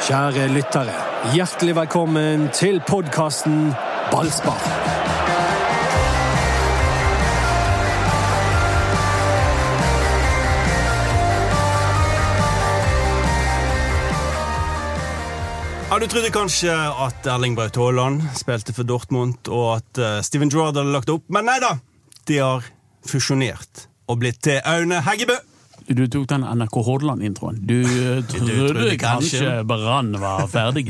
Kjære lyttere, hjertelig velkommen til podkasten Ballspar. Ja, Du trodde kanskje at Erling Braut Haaland spilte for Dortmund, og at eh, Steven Gerrard hadde lagt opp, men nei da! De har fusjonert og blitt til Aune Heggebø. Du tok den NRK Hordaland-introen. Du eh, trodde, kanskje. Brann var ferdig?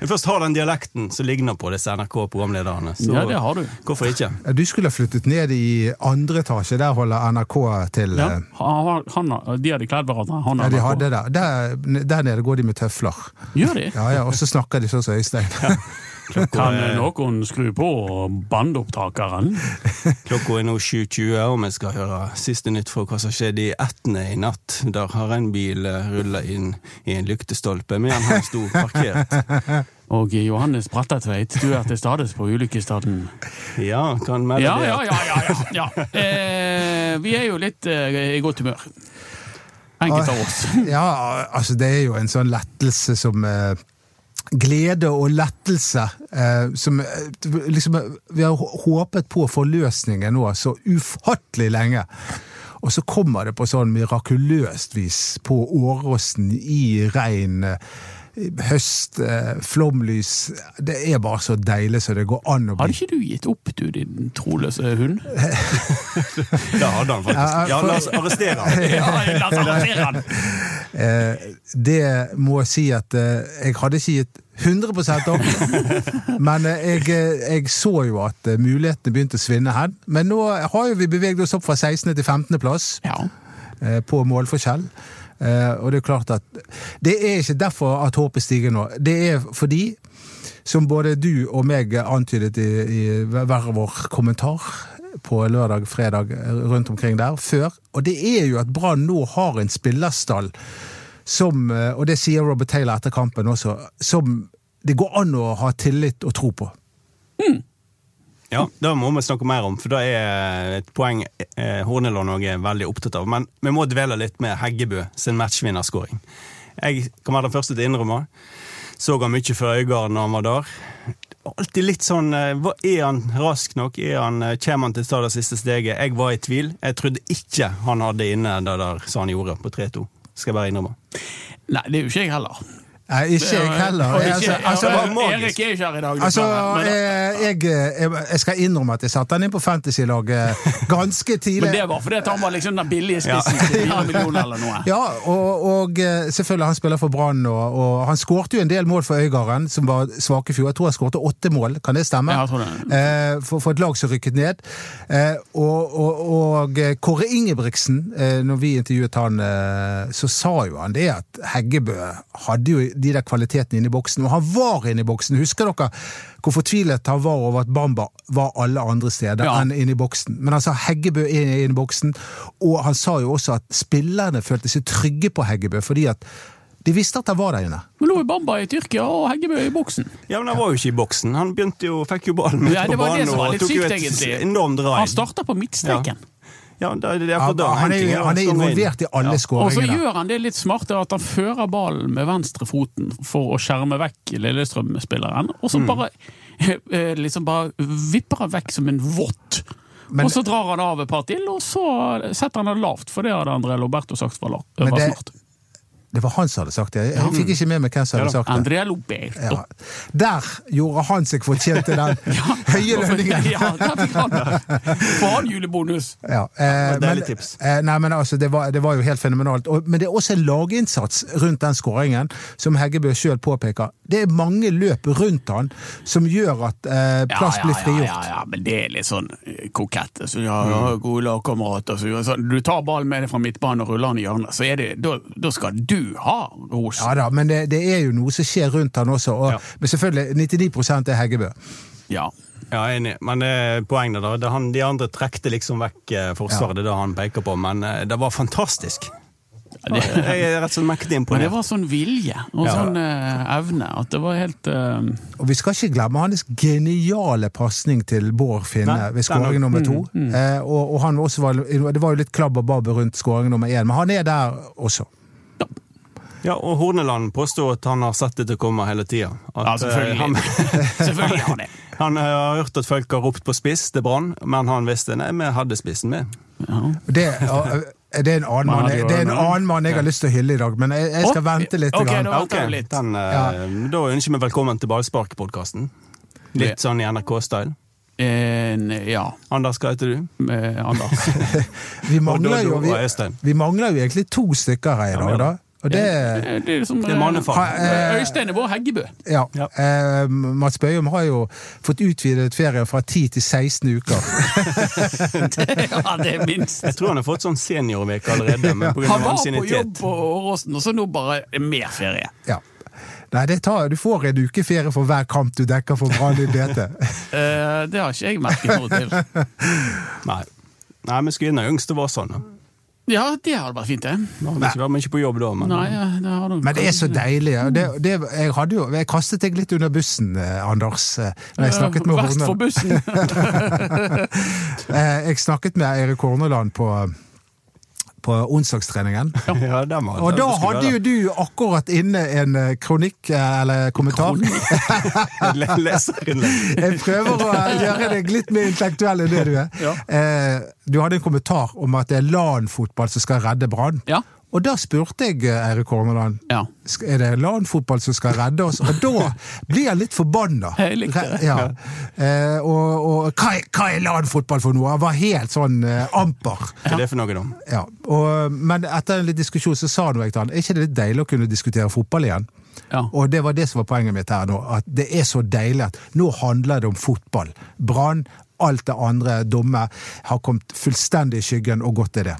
Vi først har den dialekten som ligner på disse NRK-programlederne. Så Ja, det har du. hvorfor ikke? Du skulle ha flyttet ned i andre etasje, der holder NRK til. Ja, eh, han, han, de hadde kledd hverandre. Han Ja, de hadde det. Der, der nede går de med tøfler. Gjør de? Ja, ja, Og så snakker de sånn som Øystein. Kan noen skru på bandopptakeren? Klokka er nå 7.20, og vi skal høre siste nytt fra hva som skjedde i Etne i natt. Der har en bil rulla inn i en lyktestolpe, men han sto parkert. Og Johannes Brattatveit, du er til stades på ulykkesstedet. Ja, kan melde Ja, det. ja, ja. ja, ja, ja. Eh, vi er jo litt eh, i godt humør. Enkelte av oss. Ja, altså det er jo en sånn lettelse som eh, Glede og lettelse eh, som eh, liksom Vi har håpet på forløsningen nå så ufattelig lenge. Og så kommer det på sånn mirakuløst vis på Åråsen i regn. eh, Høst, eh, flomlys Det er bare så deilig så det går an å Hadde ikke du gitt opp, du, din troløse hund? Det hadde han faktisk. Ja, Ja, la oss arrestere han. Ja, la oss arrestere han! Eh, det må jeg si at eh, jeg hadde ikke gitt 100% opp, men jeg, jeg så jo at mulighetene begynte å svinne hen. Men nå har jo vi beveget oss opp fra 16. til 15. plass Ja. eh, på målforskjell. Eh, og det er klart at det er ikke derfor at håpet stiger nå. Det er fordi, som både du og meg antydet i, i hver vår kommentar på lørdag, fredag, rundt omkring der, før, og det er jo at Brann nå har en spillerstall som, eh, og det sier Robert Taylor etter kampen også, som det går an å ha tillit og tro på. Ja, Det må vi snakke mer om, for det er et poeng eh, Horneland òg er veldig opptatt av. Men vi må dvele litt med Heggebø sin matchvinnerskåring. Jeg kan være den første til å innrømme. Så han mye fra Øygarden når han var der. Alltid litt sånn eh, hva- Er han rask nok? Er han, eh, Kommer han til å ta det siste steget? Jeg var i tvil. Jeg trodde ikke han hadde inne det der som han gjorde på 3-2. Skal jeg bare innrømme. Nei, det er jo ikke jeg heller. Nei, ikke jeg heller. Jeg, altså, altså, det var magisk. Erik er ikke her i dag. Altså, dessverre, men, eh, jeg, jeg, jeg skal innrømme at jeg satte han inn på Fantasy-laget ganske tidlig. men det var fordi han var liksom den billige spissen til fire millioner eller noe. Ja, og, og eh, selvfølgelig han spiller for Brann, og, og han skårte jo en del mål for Øygarden, som var svake i fjor. Jeg tror han skårte åtte mål, kan det stemme? Ja, jeg tror det. Eh, for, for et lag som rykket ned. Eh, og, og, eh, Kåre Ingebrigtsen, eh, når vi intervjuet han, eh, så sa jo han det at Heggebø hadde jo de der kvalitetene inne i boksen, og han var inne i boksen. Husker dere hvor fortvilet han var over at Bamba var alle andre steder Ja. enn inne i boksen? Men han sa Heggebø er inne i boksen, og han sa jo også at spillerne følte seg trygge på Heggebø, fordi at de visste at han var der inne. Men nå er Bamba i Tyrkia og Heggebø i boksen. Ja, men Han var jo ikke i boksen. Han begynte jo, fikk jo ballen midt Ja, det på var det banen som var og litt jo sykt, et egentlig. enormt drive. Han starta på midtstreken. Ja, det er, det er Han, da. han, er, han er med inn. involvert i alle Og så gjør han det litt smart at han fører ballen med venstrefoten for å skjerme vekk Lillestrøm-spilleren, og Mm. så bare eh, liksom bare vipper han vekk som en vått. Men- og så drar han av et par til, og så setter han det lavt, for det hadde André Loberto sagt var, var det- smart. Det var han som hadde sagt det. Jeg fikk ikke med meg hvem som hadde sagt det. Andrea Loberto. Ja. Der gjorde han seg fortjent til den høye lønningen. Ja, der fikk han Får han julebonus? Ja, eh, deilig tips. eh, nei, men altså, det var, det var jo helt fenomenalt. Og, men det er også en laginnsats rundt den skåringen, som Heggebø sjøl påpeker. Det er mange løp rundt han som gjør at eh, plass blir Ja, frigjort. ja, ja, men det er litt sånn kokette. kokett. Så ja, ja, gode lagkamerater. Så, så, du tar ballen med deg fra midtbanen og ruller den i hjørnet, så er det, da skal du ha ros. Ja da, men det, det er jo noe som skjer rundt han også. Og, Ja. Men selvfølgelig, 99% er Heggebø. Ja. Ja, enig. Men det er poenget da. Det han, de andre trekte liksom vekk eh, forsvaret, det er det han peker på. Men eh, det var fantastisk. Det, Jeg er rett og slett mektig men det var sånn vilje og Ja. sånn eh, evne at det var helt uh... Og vi skal ikke glemme hans geniale pasning til Bård Finne Nei, ved skåring nummer to. Eh, og, og han også var, det var jo litt klabb og babb rundt skåring nummer én, men han er der også. Ja, og Horneland påstår at han har sett det til å komme hele tida. Ja, selvfølgelig. Han, Selvfølgelig har han det. han eh, har hørt at folk har ropt på spiss til Brann, men han visste nei, vi hadde spissen med. Det, det er en annen Man mann hadde det er en en- annen mann jeg har lyst til å hylle i dag, men jeg, jeg skal oh, vente litt. ok, nå da- Ok, venter vi litt. den, eh, Ja. Da ønsker vi velkommen til Ballspark-podkasten. Litt sånn i NRK-style. En, ja, Anders, hva heter du? Eh, Anders. Vi mangler, jo, vi, vi mangler jo egentlig to stykker her i dag, da. Og det Det er som, Det er mannefall. eh, eh, Øystein er vår Heggebø. Ja. Ja. Eh, Mats Bøyum har jo fått utvidet ferie fra 10 til 16 uker. ja, det er minst. Jeg tror han har fått sånn seniorveke allerede. Men på grunn Han var på jobb på Åråsen, og så nå bare mer ferie. Ja. Nei, det tar, du får en uke ferie for hver kamp du dekker for Brann i DT. Eh, det har ikke jeg merket noe til. Nei. Nei, vi skulle gjerne og yngste var sånn. Ja, det hadde vært fint, det. Nå ikke vært mye på jobb da, men Nei, ja, det har du Men det er så deilig. ja. Det, det, jeg, hadde jo, jeg kastet deg litt under bussen, eh, Anders, eh, når jeg snakket med Verst for bussen. Eh, Jeg snakket med Eirik Horneland på, på onsdagstreningen. ja, det var, det Og da hadde jo du akkurat inne en eh, kronikk, eh, eller kommentar. Kronikk? le- leserinnlegg. Jeg prøver å gjøre deg litt mer intellektuell enn det du er. Ja. Eh, Du hadde en kommentar om at det er LAN-fotball som skal redde Brann. Ja. Og da spurte jeg eh, Eirik Horneland Ja. Er det LAN-fotball som skal redde oss. Og da blir jeg litt forbanna. Jeg likte det. Ja. Eh, og og hva, hva er LAN-fotball for noe? Han var helt sånn eh, amper. Hva er det for noe, da? Ja. Og, men etter en litt diskusjon så sa jeg til han er ikke det litt deilig å kunne diskutere fotball igjen. Ja. Og det var det som var poenget mitt her nå. At det er så deilig at nå handler det om fotball. Brann, alt det andre dumme, har kommet fullstendig i skyggen og gått til det.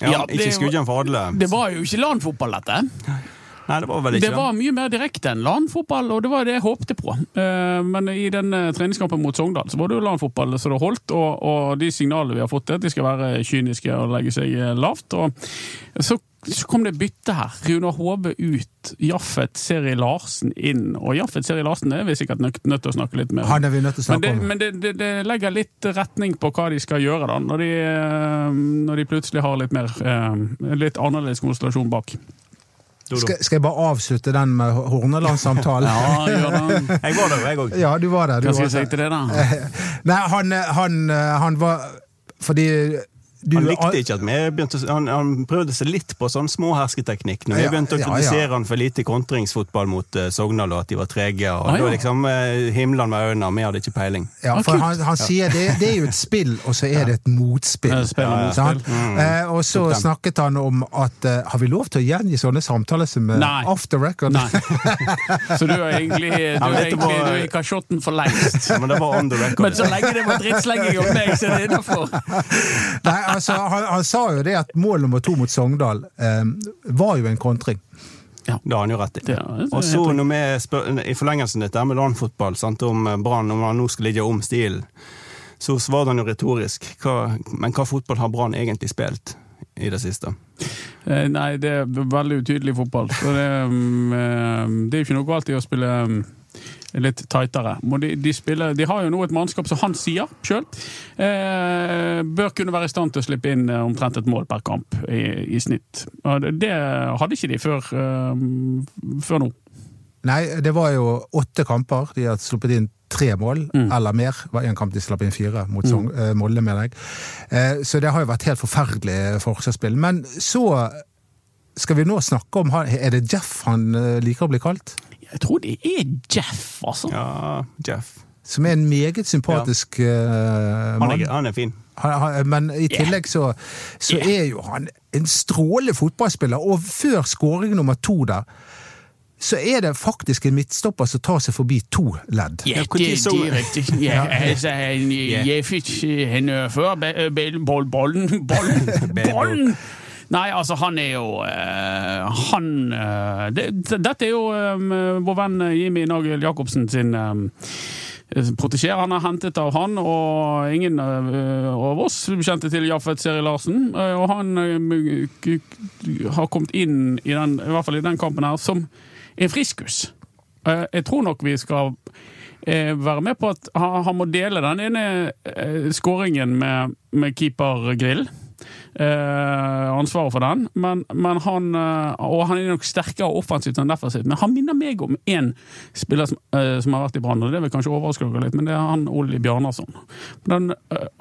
Ja, det ikke skudden for alle. Det var jo ikke LAN-fotball, dette. Nei, det var vel ikke Det var mye mer direkte enn LAN-fotball, og det var det jeg håpte på. Eh, Men i den eh, treningskampen mot Sogndal så var det jo landfotball så det holdt, og, og de signalene vi har fått, er at de skal være kyniske og legge seg eh, lavt. Og så, så kom det bytte her. Runar Hove ut, Jaffet Seri Larsen inn. Og Jaffet Seri Larsen er vi sikkert nødt, nødt til å snakke litt mer om. Han er vi nødt til å snakke om. men det, det, det legger litt retning på hva de skal gjøre, da, når de, eh, når de plutselig har litt mer eh, litt annerledes konstellasjon bak. Skal, skal jeg bare avslutte den med Horneland-samtalen? Ja. Jeg var der, jeg òg. Ja, du var der. Du Hva skal jeg si til det, da? Nei, han, han, han var Fordi du Han likte ikke at vi begynte han, han prøvde seg litt på sånn småhersketeknikk. Når vi Ja, begynte å ja, ja. kritisere han for lite kontringsfotball mot uh, Sogndal, og at de var trege. Og Ah, da liksom uh, himlene med øynene, vi hadde ikke peiling. Ja, Ah, for ah, han, han sier det, det er jo et spill, og så er det et motspill. Ja, spill og Ja, ja. motspill. Mm. Uh, og så snakket han om at uh, Har vi lov til å gjengi sånne samtaler som uh, Nei. off the record? Nei. Så du er egentlig du har egentlig du er i kasjotten for lengst. Ja, men det var on the record. Men så lenge det var drittslenging om meg, så er det innafor. Altså, han, han sa jo det at mål nummer to mot Sogndal eh, var jo en kontring. Det har han jo rett i. Det det Og så når vi spør, I forlengelsen dette med landfotball, sant, om eh, Brann, om han nå skal ligge om stilen, så svarte han jo retorisk. Hva, men hva fotball har Brann egentlig spilt i det siste? Eh, Nei, det er veldig utydelig fotball. Så det, mm, eh, det er jo ikke noe galt i å spille mm, litt tightere. De, de, spiller, de har jo nå et mannskap, som han sier sjøl, eh, bør kunne være i stand til å slippe inn eh, omtrent et mål per kamp i, i snitt. Og det, hadde ikke de før, eh, før nå. Nei, det var jo åtte kamper. De har sluppet inn tre mål, Mm. eller mer. Det var én kamp de slapp inn fire, mot mm. eh, Molde, mener jeg. Eh, så det har jo vært helt forferdelig forsvarsspill. Men så skal vi nå snakke om Er det Jeff han liker å bli kalt? Jeg tror det er Jeff, altså. Ja, Jeff. Som er en meget sympatisk eh, Han mann. er, han er fin. Han, han, men i tillegg så, så Yeah. er jo han en strålende fotballspiller. Og før skåring nummer to der, så er det faktisk en midtstopper som tar seg forbi to ledd. Ja, Ja, det, det er riktig. Ja, altså, han, Ja. jeg fikk henne før bollen Bollen! bollen. Nei, altså, han er jo eh, Han eh, det, Dette er jo eh, vår venn Jimmy Nagel Jacobsen sin protégé. Han er hentet av han, og ingen av oss kjente til Jaffet Seri Larsen. og han har kommet inn i den, i hvert fall i den kampen her som en friskus. Jeg tror nok vi skal være med på at han, må dele den ene skåringen med, med keeper Grill. Eh, ansvaret for den. Men, men han, eh, og han er nok sterkere offensivt enn defensivt. Men han minner meg om én spiller som, eh, som har vært i Brann, og det vil kanskje overraske dere litt, men det er han Olli Bjarnason. Den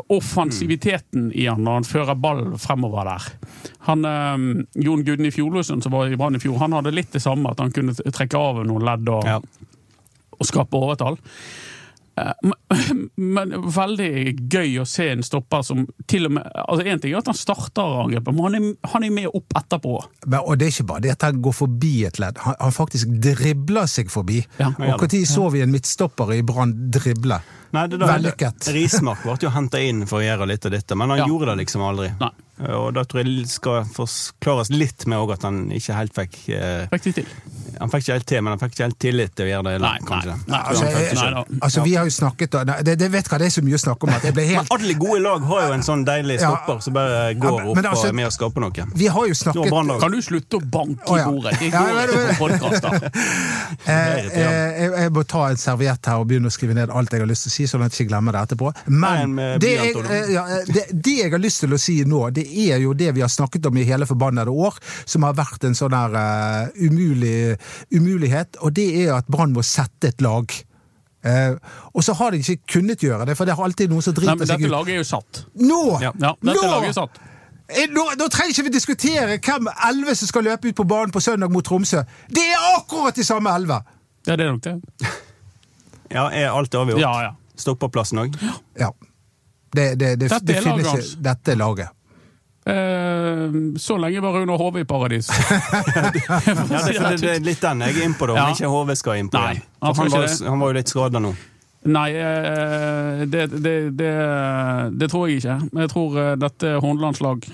offensiviteten i han når han fører ball fremover der. Han, Jon Gudny Fjolåsen, som var i Brann i fjor, han hadde litt det samme, at han kunne trekke av noen ledd og, Ja. og skape overtall. Eh, Men, veldig gøy å se en stopper som til og med altså En ting er at han starter angrepet, men han er, han er med opp etterpå. Men, og det er ikke bare det at han går forbi et ledd, han, han faktisk dribler seg forbi. Ja. Og Når så vi en midtstopper i Brann drible? Vellykket. Rismark ble jo henta inn for å gjøre litt av dette, men han Ja. gjorde det liksom aldri. Nei. Og da tror jeg skal forklares litt med at han ikke helt fikk eh, det til. Han fikk ikke helt til, men han fikk ikke helt tillit til å gjøre det. Nei, kanskje. nei, nei, Altså, jeg- nei. Altså, Vi har jo snakket da, det, det vet hva det er så mye å snakke om at jeg ble Men alle gode lag har jo en sånn deilig Ja. stopper som bare går Ja, men- men opp altså- og er med å skape noe. Vi har jo snakket. Kan du slutte å banke i ja. bordet? Det Ja, går men- ikke på podkaster. Eh, eh, jeg, jeg må ta en serviett her og begynne å skrive ned alt jeg har lyst til å si, sånn at jeg ikke glemmer det etterpå. Men det jeg, ja, det, det jeg har lyst til å si nå, det er jo det vi har snakket om i hele forbannede år, som har vært en sånn der uh, umulig, umulighet, og det er at Brann må sette et lag. Uh, og så har de ikke kunnet gjøre det, for det er alltid noen som Nei, driter men seg dette ut. laget er jo satt. Nå! Ja. Ja, dette Nå! laget er satt. Eh, Nå, nå trenger ikke vi diskutere hvem elleve som skal løpe ut på banen på søndag mot Tromsø. Det er akkurat de samme elleve! Ja, det er nok det. Ja, er alt avgjort? Ja, ja. Stopperplassen òg? Ja. Det, det, det, Dette er laget hans. Dette er laget. Eh, så lenge var Rune Hove i paradis. Ja, det, det, det er litt den jeg er innpå, da. Ja. Ikke HV skal inn på Nei, han han, var, han var jo litt skada nå. Nei, eh, det, det, det, det tror jeg ikke. Jeg tror eh, dette er håndlandslag.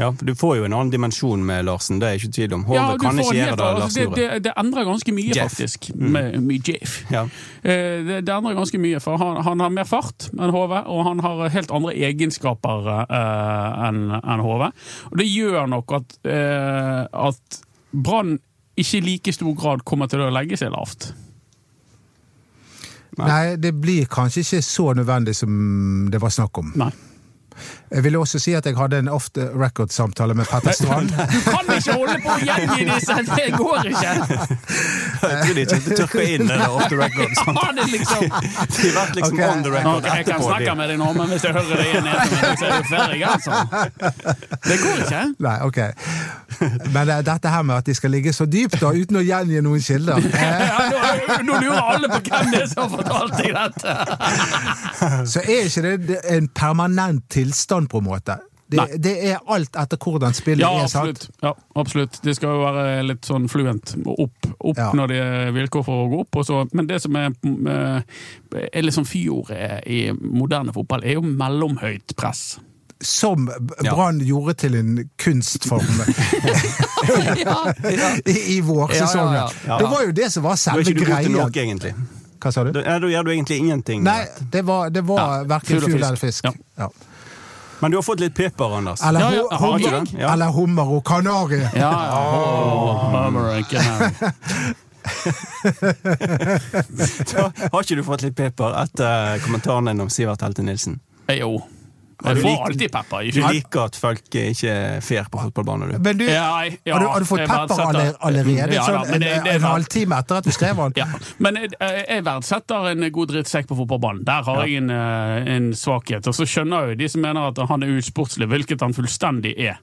Ja, Du får jo en annen dimensjon med Larsen, det er ikke tvil om. HV Ja, kan ikke gjøre det altså, Nore. det, det, det endrer ganske mye, Jeff. faktisk. Med, med Jeff. Ja. Eh, Det, det endrer ganske mye, for han, han har mer fart enn HV, og han har helt andre egenskaper uh, enn en HV. Og det gjør nok at, uh, at Brann ikke i like stor grad kommer til å legge seg lavt. Nei. Nei, det blir kanskje ikke så nødvendig som det var snakk om. Nei. Jeg vil også si at jeg hadde en off the record-samtale med Petter Strand. Kan ikke holde på å gjengi disse! Det går ikke! Jeg tror de ikke tørka inn det off the record-samtalen. Liksom De har vært liksom okay. on the record Ok, Jeg kan snakke med deg nå, men hvis jeg hører det igjen så er du ferdig, altså. Det går ikke. Nei, ok. Men eh, dette her med at de skal ligge så dypt, da, uten å gjengi noen kilder eh, Ja, nå, nå lurer alle på hvem det er som har fortalt deg dette! Så er ikke det det en permanent tilstand, på en måte. Det, det er alt etter hvordan spillet Ja, er. sant? Ja, absolutt. Det skal jo være litt sånn fluent. Opp, opp Ja. når det er vilkår for å gå opp. Og så, men det som er, er litt sånn fyordet i moderne fotball, er jo mellomhøyt press. Som Brann Ja. Gjorde til en kunstform ja, ja. i, i vårsesongen. Ja, ja, ja. Det var jo det som var Da er ikke god til greia. noe, egentlig. Hva sa du? Da, da gjør du egentlig ingenting. Nei, det var, det var Ja, verken fugl eller fisk. Ja. Ja. Men du har fått litt pepper, Anders. Eller, Ja, ja, hummer. Ja. eller hummer og kanari. Ja, ja. Har ikke du fått litt pepper etter kommentaren din om Sivert Helte Nilsen? Eh, Jo. Har Jeg du får alltid pepper. Du liker at folk ikke er fair på fotballbanen, du? Men du, Ja, ja, har, du, har du fått pepper aller- allerede? Ja, da, sånn, men en, det- det en halvtime etter at du skrev den? Ja, men jeg, jeg verdsetter en god drittsekk på fotballbanen. Der har jeg en, eh, en svakhet. Og så skjønner jeg jo de som mener at han er usportslig, hvilket han fullstendig er.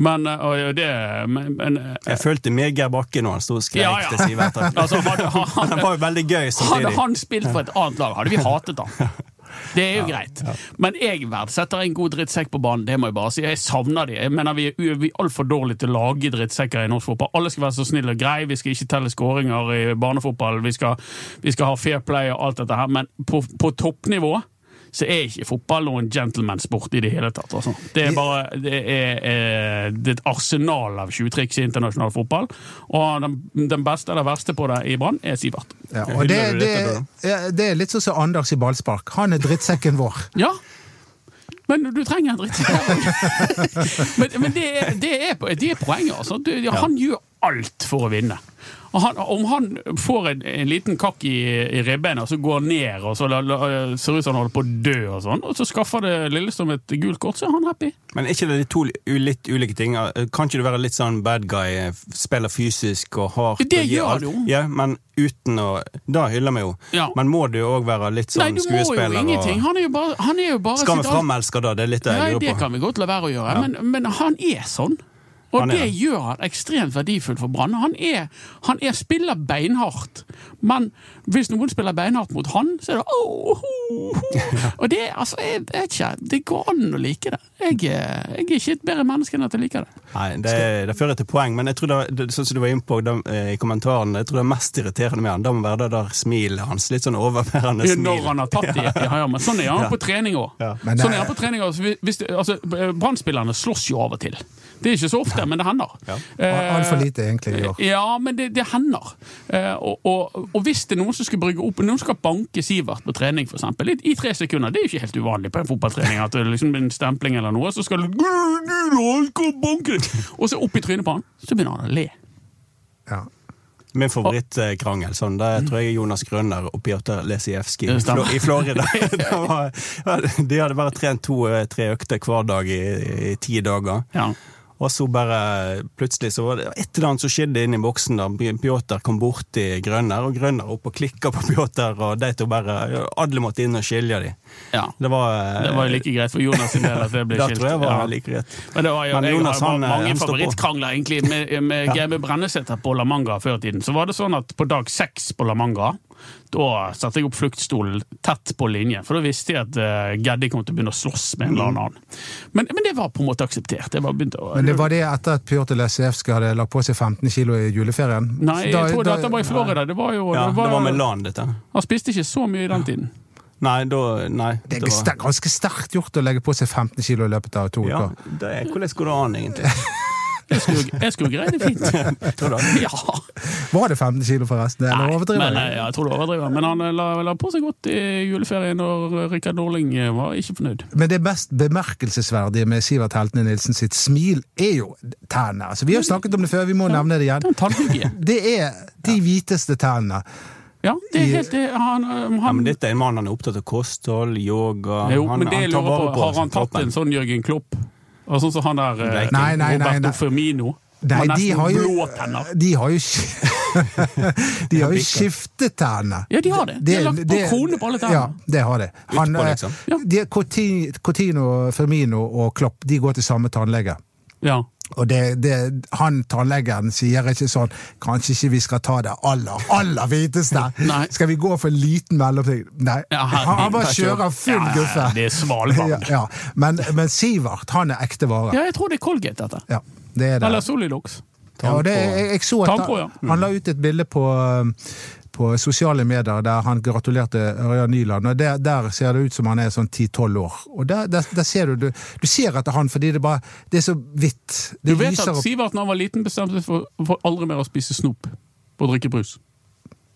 Men eh, og det men, men, eh, Jeg følte meg Geir Bakke når han sto og skrek Ja, ja. til Sivert. Altså, hadde, han, det var jo veldig gøy hadde han spilt for et annet lag, hadde vi hatet han. Det er jo greit. Men jeg verdsetter en god drittsekk på banen. Det må Jeg bare si. Jeg savner de. Jeg mener Vi er, vi er altfor dårlige til å lage drittsekker i norsk fotball. Alle skal være så snille og greie. Vi skal ikke telle skåringer i barnefotball. Vi skal, vi skal ha fair play og alt dette her. Men på, på toppnivå så er ikke fotball noen gentleman-sport i det hele tatt. Altså. Det er bare det er, eh, det er et arsenal av tjuvtriks i internasjonal fotball. Og den, den beste eller verste på det i Brann er Sivert. Ja, og det, det, det er litt sånn som Anders i ballspark. Han er drittsekken vår. Ja. Men du trenger en drittsekk. men men det, er, det, er, det er poenget, altså. Du, han gjør alt for å vinne. Han, om han får en, en liten kakk i, i ribbeina, så går ned og så la, la, ser ut som han holder på å dø, og sånn, og så skaffer det Lillestrøm et gult kort, så er han happy. Men er ikke det de to litt ulike ting? Kan ikke du være litt sånn bad guy, spiller fysisk og hardt? Det og gjør du jo. Ja, men uten å Da hyller vi jo. Ja. Men må du òg være litt Nei, sånn du må jo skuespiller? ingenting. Han er jo bare, han er jo bare Skal vi framelske da? Det er litt det jeg lurer på. kan vi godt la være å gjøre, men, men han er sånn. Og det det. gjør han ekstremt verdifullt for Brann. Han, han er spiller beinhardt, men hvis noen spiller beinhardt mot han, så er det oh, oh, oh. Og det, altså, jeg vet ikke, det går an å like det. Jeg, er- jeg er ikke et bedre menneske enn at jeg liker det. Nei, det, det fører til poeng, men jeg tror det, det, sånn som du var inne på da, eh, i kommentaren, jeg tror det er mest irriterende med han, da må være det der smilet hans. Litt sånn overbærende smil. Når han har tatt det. Ja, ja, men sånn er han Ja. på trening òg. Ja. Sånn er han på trening også. Hvis altså, Brann-spillerne slåss jo av og til. Det er ikke så ofte, men det hender. Ja. Eh, Altfor lite, egentlig, i år. Ja, men det, det hender. Eh, og, og, og hvis det er noen som skal brygge opp Noen skal banke Sivert på trening, for eksempel, i, i tre sekunder, det er jo ikke helt uvanlig på en fotballtrening at det er liksom en stempling eller noe, så skal du banke! Og så opp i trynet på han, så begynner han å le. Ja. Min favorittkrangel, sånn, det tror jeg er Jonas Grønner og Pjotr Lesijevskij i Florida. Var, de hadde bare trent to-tre økter hver dag i, i ti dager. Ja. Og så bare plutselig så var det et eller annet som skjedde inne i boksen. da. Pjotr kom bort til Grønner, og Grønner opp og klikka på Pjotr. Og de to bare Alle måtte inn og skilje dem. ja. Det var, eh, Det var like greit for Jonas sin del at det ble skilt. skilt. tror jeg var Ja. like greit. Men det var jo, Men jeg har han, eh, mange han favorittkrangler egentlig med, med Geir Brennesæter på La Manga før i tiden. Så var det sånn at på dag seks på La Manga, da satte jeg opp fluktstolen tett på linje. For da visste jeg at uh, Geddi kom til å begynne å slåss med en eller annen. Men, men det var på en måte akseptert. Det var å, Men det var det etter at Pjotr Lesijevskij hadde lagt på seg 15 kilo i juleferien? Nei, jeg da- tror da- dette var i Florida. Det var jo Ja, det var, det var med LAN, dette. Han spiste ikke så mye i den tiden. Nei, da Nei. Det er var- ganske sterkt gjort å legge på seg 15 kilo i løpet av to ja, uker. det er, Hvordan går det an, egentlig? Jeg skulle, jeg skulle greie det fint. Tror du det? Ja. Var det 15 kilo, forresten? Eller Nei, overdriver men, jeg? eh, ja, jeg tror du overdriver. Men han eh, la, la på seg godt i juleferien, og Rikard Norling eh, var ikke fornøyd. Men det mest bemerkelsesverdige med Sivert Heltene Nilsen sitt smil er jo tennene. Altså, vi har snakket om det før, vi må nevne det igjen. Det er de hviteste tennene. Ja, det er helt det. Han, han, Ja, men dette er en mann han er opptatt av kosthold, yoga jo, han, men det han tar lurer vare på, har han tatt kroppen. en sånn Jørgen Klopp? Og sånn som han der eh, Nei, nei, nei, Roberto. Firmino. Nei, de har jo, de har jo, de har jo skiftet tennene. Ja, de har det. De har lagt på krone på alle tennene. Ja, det har det. Han, Utpå, eh, liksom. De, Cortino, Firmino og Klopp de går til samme tannlege. Ja. Og det, det, han tannlegeren sier ikke sånn Kanskje ikke vi skal ta det aller, aller hviteste? Skal vi gå for en liten mellomting? Nei. Ja, han, han bare kjører full Ja, guffe. Det er Svalbard. Ja. Men, men Sivert, han er ekte vare. Ja, jeg tror det er Colgate, dette. Ja, det er det. Eller Solidox. Ja, det, jeg, jeg så at han, han la ut et bilde på, um, på sosiale medier der han gratulerte Ørjan Nyland. og der, der ser det ut som han er sånn 10-12 år. Og der, der, der ser du, du Du ser etter han fordi det bare Det er så hvitt. Du vet at. Sivert da han var liten bestemte seg for, for aldri mer å spise snop og drikke brus.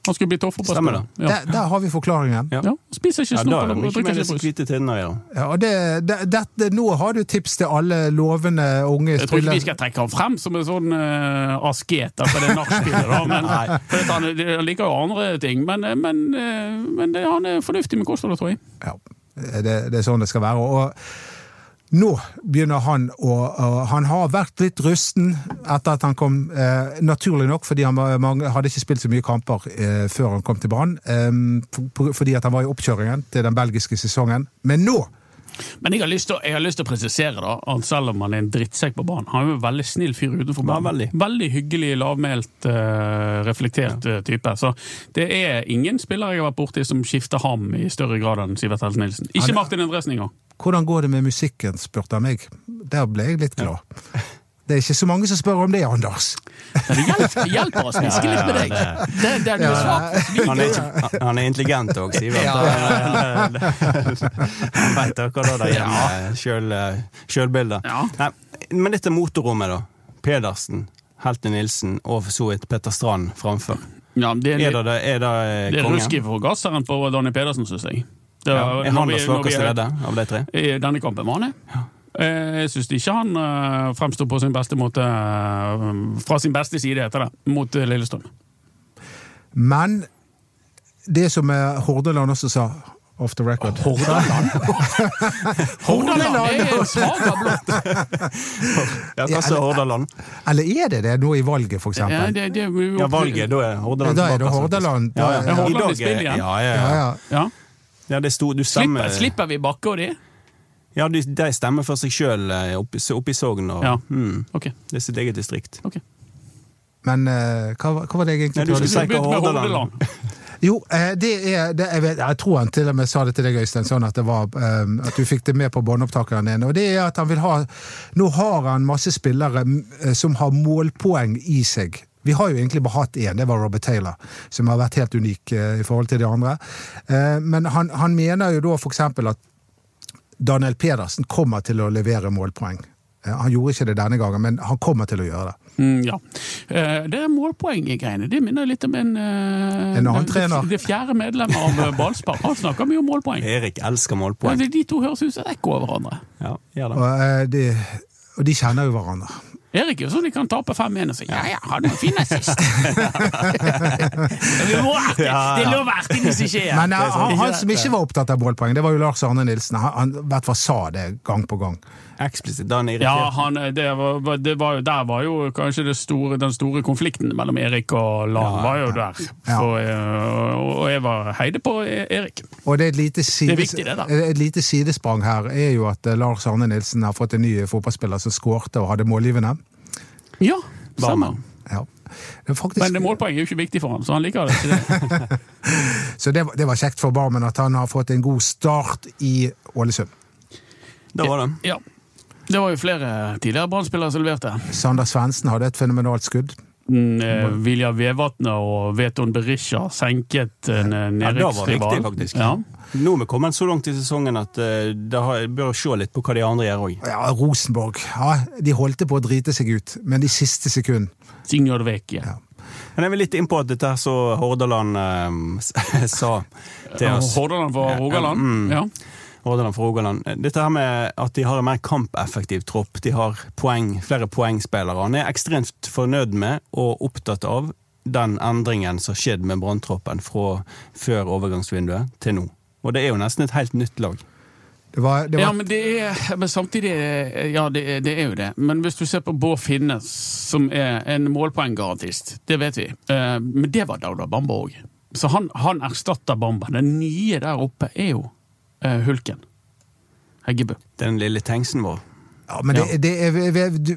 Han skulle bli. Stemmer det. Ja. Der, der har vi forklaringen. Ja. ja. Spiser ikke Ja, snop da det eller drikker ikke brus. hvite tinnene ja. Ja, og det, det, dette, nå har du tips til alle lovende unge Jeg tror ikke vi skal trekke ham frem som en sånn uh, asket for det nachspielet, for han, han liker jo andre ting. Men, eh, men, eh, men det, han er fornuftig med kostholdet, tror jeg. Ja, det, det er sånn det skal være. Og nå begynner han å Han har vært litt rusten etter at han kom, eh, naturlig nok, fordi han var, hadde ikke spilt så mye kamper eh, før han kom til Brann. Eh, for- fordi at han var i oppkjøringen til den belgiske sesongen. Men nå Men jeg har lyst til, å- presisere da, at selv om han er en drittsekk på banen, han er jo en veldig snill fyr utenfor banen. veldig. hyggelig, lavmælt, eh, reflektert ja. type. Så det er ingen spillere jeg har vært borti som skifter ham i større grad enn Sivert Helte Nilsen. Ikke Martin Endresen engang. Hvordan går det med musikken, spurte han meg. Der ble jeg litt glad. Det er ikke så mange som spør om det, Anders. Men det hjelper, hjelper oss smiske litt med deg. Det, det er du er Svart. Han er, ikke- han er intelligent òg, Sivert. Han veit hva det der hjemme. sjølbildet. Ja. Men dette motorrommet, da. Pedersen, Helte Nilsen og for så vidt Petter Strand framfor. Ja, det Er er, det, det, er det eh, det er ruske for gasseren på Donny Pedersen, syns jeg. Det Ja. Er han den svakeste leddet av de tre? I denne kampen var han det. Eh, Jeg syns ikke han uh, fremsto på sin beste måte eh, fra sin beste side, heter det, mot eh, Lillestrøm. Men det som eh, Hordaland også sa, off the record Hordaland? Hordaland er svaga blott! Ja, hva sa Hordaland? Eller er det det nå i valget, for Ja, eksempel? det, det, vi- Ja, valget, da er Hordaland Ja, da er det Hordaland. Ja, ja. Hordaland dag i spill igjen. Ja, ja, Ja, ja. ja. Ja. ja det sto, du stemmer Slipper, slipper vi Bakke og de? Ja, de, de stemmer for seg sjøl oppe opp i Sogn. Og, Ja. mm, Ok. det er sitt eget distrikt. ok. Men uh, hva, hva var det jeg Nei, du skulle si? med Hordaland. Jo, eh, det er det, jeg, vet, jeg tror han til og med sa det til deg, Øystein, sånn at, det var, um, at du fikk det med på båndopptakeren din. Og det er at han vil ha Nå har han masse spillere eh, som har målpoeng i seg. Vi har jo egentlig bare hatt én, det var Robert Taylor, som har vært helt unik eh, i forhold til de andre. Eh, men han, han mener jo da eksempel at Daniel Pedersen kommer til å levere målpoeng. Eh, Han gjorde ikke det denne gangen, men han kommer til å gjøre det. Mm, ja. Eh, Det er målpoenggreiene. Det minner litt om en eh, En annen trener. Det fjerde medlemmet av Ballspar. Han snakker mye om målpoeng. Erik elsker målpoeng. de- de to høres ut som ekko av hverandre. Ja, gjør det. Og, de, og de kjenner jo hverandre. Erik er sånn de kan tape 5-1 og si ja, ja, hadde en fin assist. det lå artig å artig hvis skjer. Men eh, er han, han som ikke var opptatt av målpoeng, det var jo Lars Arne Nilsen. Han, han i hvert fall sa det gang på gang. Eksplisitt. Da er han Ja, irritert. han, det var, det var, der var jo kanskje det store, den store konflikten mellom Erik og Lan. Ja, var jo der. Ja. For, eh, og jeg var heide på E- Erik. Og det er et lite, sides, viktig, det da. et lite sidesprang her er jo at eh, Lars Arne Nilsen har fått en ny fotballspiller som skårte og hadde målgivende. Ja, sammen. Ja. Faktisk, Men det målpoeng er jo ikke viktig for han, så han liker det ikke. det. så det, var- det var kjekt for Barmen at han har fått en god start i Ålesund. Det var det. Ja. Det var jo flere tidligere Brann-spillere som leverte. Sander Svendsen hadde et fenomenalt skudd. Eh, Vilja Vevatnet og Veton Berisha senket en eh, Ja, var nedrykksrival. faktisk. Ja. Nå er vi kommet så langt i sesongen at uh, det bør se litt på hva de andre gjør òg. Ja, Rosenborg ja, de holdt på å drite seg ut, men de siste sekund Signor Vecchie. Ja. Men jeg vil litt inn på dette her så Hordaland eh, sa til oss. Hordaland for Rogaland. Mm. Ja. Hordaland for Rogaland. Dette her med at de har en mer kampeffektiv tropp, de har poeng, flere poengspillere. Han er ekstremt fornøyd med og opptatt av den endringen som har skjedd med branntroppen fra før overgangsvinduet til nå. Og det er jo nesten et helt nytt lag. Det var, det ja, men det er Men samtidig Ja, det det er jo det. Men hvis du ser på Bård Finnes, som er en målpoenggarantist, det vet vi. Eh, Men det var Dauda Bamba òg. Så han, han erstatter Bamba. Den nye der oppe er jo eh, Hulken. Heggebø. Den lille Tengsen vår. Ja, men det, det er, du,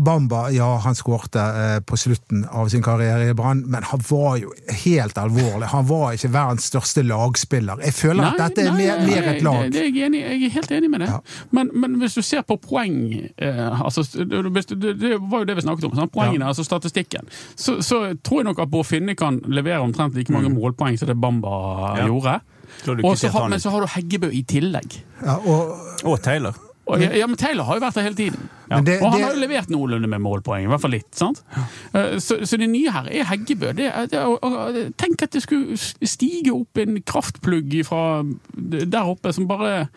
Bamba, ja, han skårte eh, på slutten av sin karriere i Brann, men han var jo helt alvorlig. Han var ikke verdens største lagspiller. Jeg føler at dette er mer, nei, mer et lag. Det, det er jeg, enig, jeg er helt enig med det. Ja. Men, men hvis du ser på poeng eh, altså, det, det var jo det vi snakket om. Sant? Poengene, altså statistikken. Så, så tror jeg nok at Bård Finne kan levere omtrent like mange målpoeng som det Bamba Mm. Ja. gjorde. Så har, men så har du Heggebø i tillegg. Ja, og, Og Taylor. Og, ja, men Taylor har jo vært der hele tiden. Ja. det- og han det- har jo levert noenlunde med målpoeng. I hvert fall litt. sant? Eh, Så, så det nye her er Heggebø. Det, det, og, og, tenk at det skulle stige opp en kraftplugg fra der oppe som bare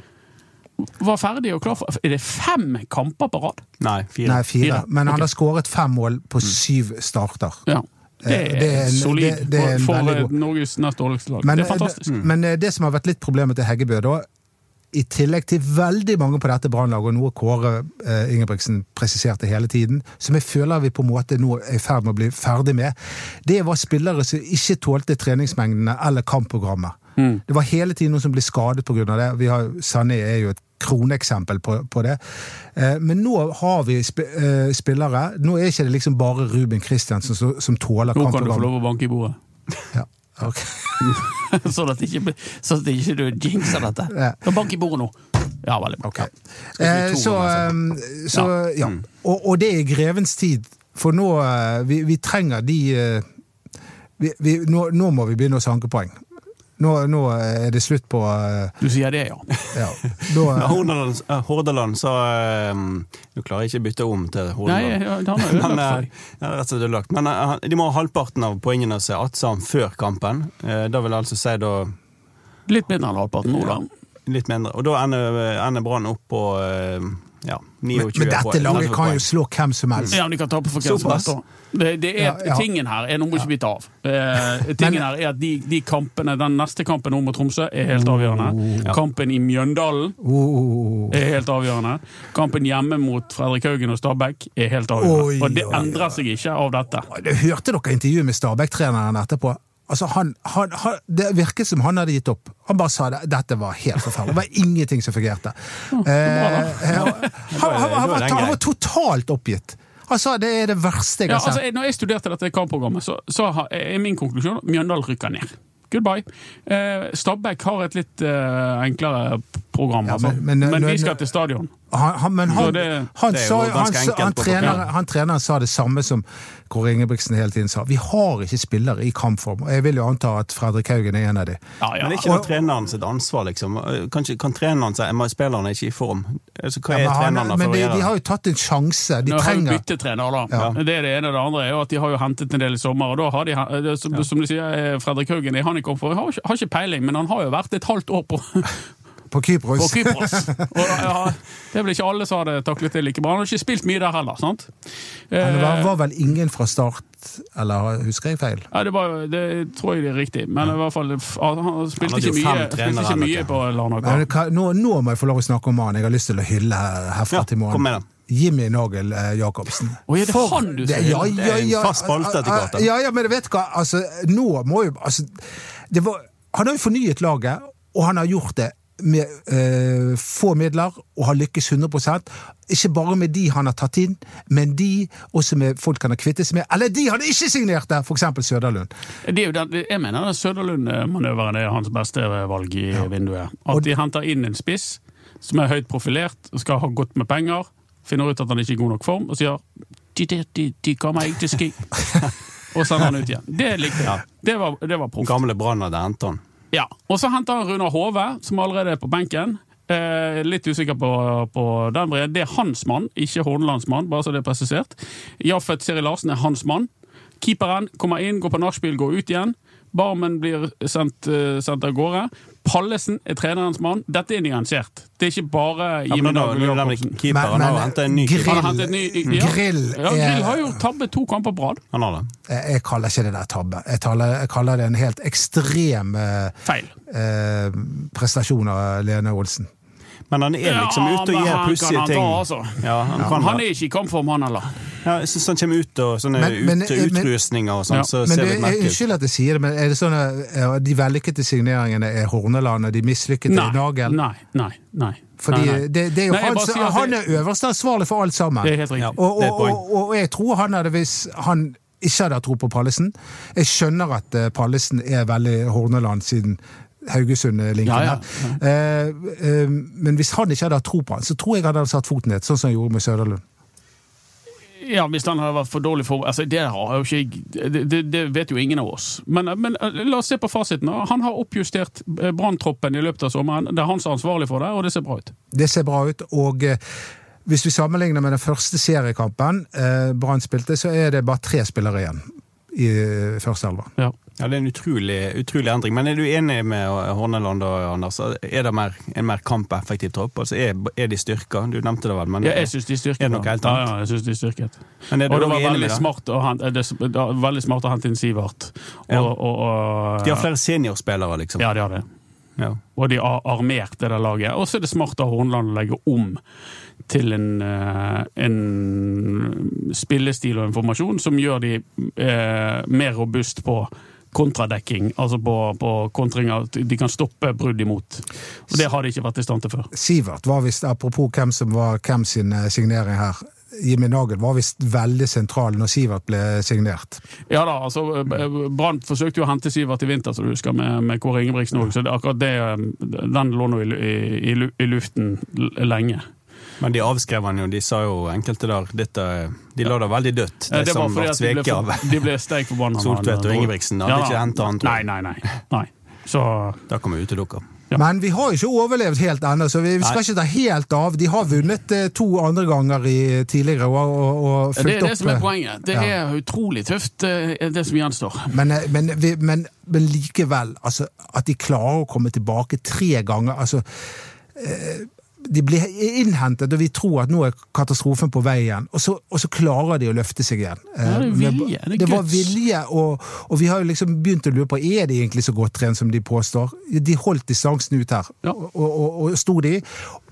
var ferdig og klar for Er det fem kamper på rad? Nei, fire. nei, fire. Fire. Men han har skåret fem mål på syv starter. Ja. Det er, det er solid det- det er for, Norges nest dårligste lag. Men, det er fantastisk. men eh, det som har vært litt problemet til Heggebø, da, i tillegg til veldig mange på dette brannlaget, og noe Kåre eh, Ingebrigtsen presiserte hele tiden, som jeg føler vi på en måte nå er i ferd med å bli ferdig med, det var spillere som ikke tålte treningsmengdene eller kampprogrammet. Mm. Det var hele tiden noen som ble skadet pga. det. Vi har, Sané er jo et kroneksempel på, på det. Eh, men nå har vi sp eh, spillere Nå er ikke det liksom bare Ruben Kristiansen som, som tåler Nå kan du få lov å banke i bordet. Ja, ok. sånn at ikke, så at ikke du jinxer dette. Ja. Bank i bordet nå. Ja, veldig bra. Okay. Eh, så ganger, eh, så ja. Og, og det er grevens tid. For nå eh, Vi, vi trenger de eh, vi, vi, nå, nå må vi begynne å sanke poeng. Nå, nå er det slutt på uh, Du sier det, ja. Ja. Da, uh, Hordaland, eh, Hordaland sa eh, Nå klarer jeg ikke å bytte om til Nei, Hordaland. ja, han har ødelagt for deg. ja, rett og slett ødelagt. Men uh, han- de må ha halvparten av poengene som er Atsam før kampen. Eh, Da vil jeg altså si da Litt mindre enn halvparten nå, da. litt mindre. Og da ender, ender Brann opp på ja, 29 Men, men dette laget kan jo slå hvem som helst. Ja, men de kan tape for hvem som helst helst. Det, det er, Ja, ja. Tingen her er, nå må ikke vi ta av. Eh, tingen her er at de, de kampene, Den neste kampen nå mot Tromsø er helt avgjørende. Kampen i Mjøndalen Oh. er helt avgjørende. Kampen hjemme mot Fredrik Haugen og Stabæk er helt avgjørende. Oi, og det endrer seg ikke av dette. Det- Hørte dere intervjuet med Stabæk-treneren etterpå? Altså, han, han, han, det virket som han hadde gitt opp. Han bare sa det, dette var helt forferdelig. Det var ingenting som fungerte. Eh, han, han, han, han, var, han var totalt oppgitt. Sa det er det verste jeg har sett. altså, når jeg studerte dette kampprogrammet, så, så er min konklusjon Mjøndalen rykker ned. Goodbye. Eh, Stabæk har et litt eh, enklere program, Ja, altså. men- men, men- vi skal til stadion. Han, han, men han, det- han, det er sa, han, ganske han, på trener, papir. han treneren sa det samme som Kåre Ingebrigtsen hele tiden sa. Vi har ikke spillere i kampform. Og jeg vil jo anta at Fredrik Haugen er en av de. Ja, ja. Men det er ikke det treneren sitt ansvar, liksom? Kan, kan treneren si at spilleren er ikke i form? Altså, hva Ja, er treneren da men de, de har jo tatt en sjanse. De Nå har jo trener, da. Ja. Det er det ene. Det andre er jo at de har jo hentet en del i sommer. og da har de, som, som du sier, eh, Fredrik Haugen er han i kampform Har, ikke- har ikke peiling, men han har jo vært et halvt år på, på Kypros. på Kypros. Og, ja, det er vel ikke alle som hadde taklet det like bra. Han har ikke spilt mye der heller. sant? Men det var, Eh, var vel ingen fra start, eller husker jeg feil? Ja, det, var, det tror jeg det er riktig, men i hvert fall han Han spilte ikke mye, spilte ikke mye på Larnaca. Nå, nå må jeg få lov å snakke om han. Jeg har lyst til å hylle herfra Ja, til kom med morgen. den. Jimmy Nagel eh, Jacobsen. Oh, er det For- han du det- sier? Ja, ja, en ja, fast spalte etter hvert. Ja, ja, men du hva, altså, nå må jo altså, det var, Han har jo fornyet laget, og han har gjort det med eh, få midler og har lykkes 100 Ikke bare med de han har tatt inn, men de også med folk han har kvittet seg med. Eller de han ikke signerte, f.eks. Søderlund. Det jeg mener Søderlund-manøveren er hans beste valg i vinduet. At de henter inn en spiss som er høyt profilert, skal ha godt med penger, finner ut at han ikke er i god nok form, og sier de, de, de, de kommer ikke til ski. og sender han ut igjen. Det likte jeg. Det var, det var proft. Gamle Brann hadde hentet han. Ja. Og så henter han Runar Hove, som allerede er på benken. Eh, litt usikker på, på den brede. Det er hans mann, ikke Hornelands mann, bare så det er presisert. Jaffet Siri Larsen er hans mann. Keeperen kommer inn, går på nachspiel, går ut igjen. Barmen blir sendt, eh, sendt av gårde. Pallesen er trenerens mann. Dette er nyansert. Det er ikke bare Ja, Jimmy men da, Nagel Jacobsen. keeper, han har jo en ny Grill. Han en ny- ja. Grill Ja, Grill har gjort tabbe tabbet to kamper på rad. Han har det. Jeg jeg kaller ikke det der tabbe. Jeg, taler, jeg kaller det en helt ekstrem eh, Feil. eh, prestasjon av Lene Olsen. Men han er liksom Ja, ute og gjør han pussige han ting. ta, altså. Ja, han kan Han er ikke i kampform, han heller. Ja, jeg syns han kommer ut og sånne Men- men- utrustninger og sånn, Ja. så Men ser det, det merkelig ut. Unnskyld at jeg sier det, men er det sånn at de vellykkede signeringene er Horneland, og de mislykkede Nei, er Nagel? nei, nei. nei. Fordi nei, nei. Det, det er jo Nei, han, si han er øverste ansvarlig for alt sammen. Det er helt riktig. Ja. Og, det er og, og, og jeg tror han hadde hvis han ikke hadde tro på Pallesen. Jeg skjønner at eh, Pallesen er veldig Horneland siden Haugesund-linken Ja, ja. Eh, eh, men hvis han ikke hadde hatt tro på han, så tror jeg han hadde satt foten ned, sånn som han gjorde med Søderlund. Ja, Hvis han hadde vært for dårlig for altså, Det ikke det, det, vet jo ingen av oss. Men, men eh, la oss se på fasiten. Han har oppjustert eh, branntroppen i løpet av sommeren. Det er han som er ansvarlig for det, og det ser bra ut. Det ser bra ut, og eh, hvis vi sammenligner med den første seriekampen eh, Brann spilte, så er det bare tre spillere igjen i eh, første elva. Ja. Ja, Det er en utrolig, utrolig endring. Men er du enig med Horneland og Anders? Er det mer, en mer kampeffektiv tropp? Altså er, er de styrka? Du nevnte det vel, men Ja, jeg syns de styrket. Er det noe helt Ja, annet? ja, jeg synes de styrket. Men er du Og det var veldig smart, å hente, det, det var veldig smart å hente inn Sivert. Og, Ja. og, og, De har flere seniorspillere, liksom. Ja, de har det. Ja. Og de har armert det der laget. Og så er det smart av Hornland å legge om til en, eh, en spillestil og en formasjon som gjør de eh, mer robust på kontradekking, altså på, på kontringer. De kan stoppe brudd imot. Og Det har de ikke vært i stand til før. Sivert var visst, apropos hvem som var hvem sin eh, signering her, Jimmy Nagel var visst veldig sentral når Sivert ble signert. Ja da, altså eh, Brann forsøkte jo å hente Sivert i vinter, som du husker, med, med Kåre Ingebrigtsen òg. Så det, akkurat det, eh, den lå nå i, i, i, i luften lenge. Men de avskrev han jo. De sa jo enkelte der dette, De la det veldig dødt, de Det var som ble sveket av de ble steik forbanna. Soltvedt og Ingebrigtsen. hadde ja, ikke henta han, tror jeg. nei, nei. nei. Så Da kan vi utelukke. Ja. Men vi har ikke overlevd helt ennå, så vi skal Nei. ikke ta helt av. De har vunnet eh, to andre ganger i, tidligere og, og, og det er det opp som er eh, poenget. Det Ja. er utrolig tøft, eh, det som gjenstår. Men, men, vi, men, men likevel, altså, at de klarer å komme tilbake tre ganger altså, eh, de blir innhentet, og vi tror at nå er katastrofen på vei igjen. Og så, og så klarer de å løfte seg igjen. Ja, det er Eh, vilje, det er det var vilje, og, og vi har jo liksom begynt å lure på er de egentlig så godt trent som de påstår. De holdt distansen ut her, Ja. og, og, og sto de.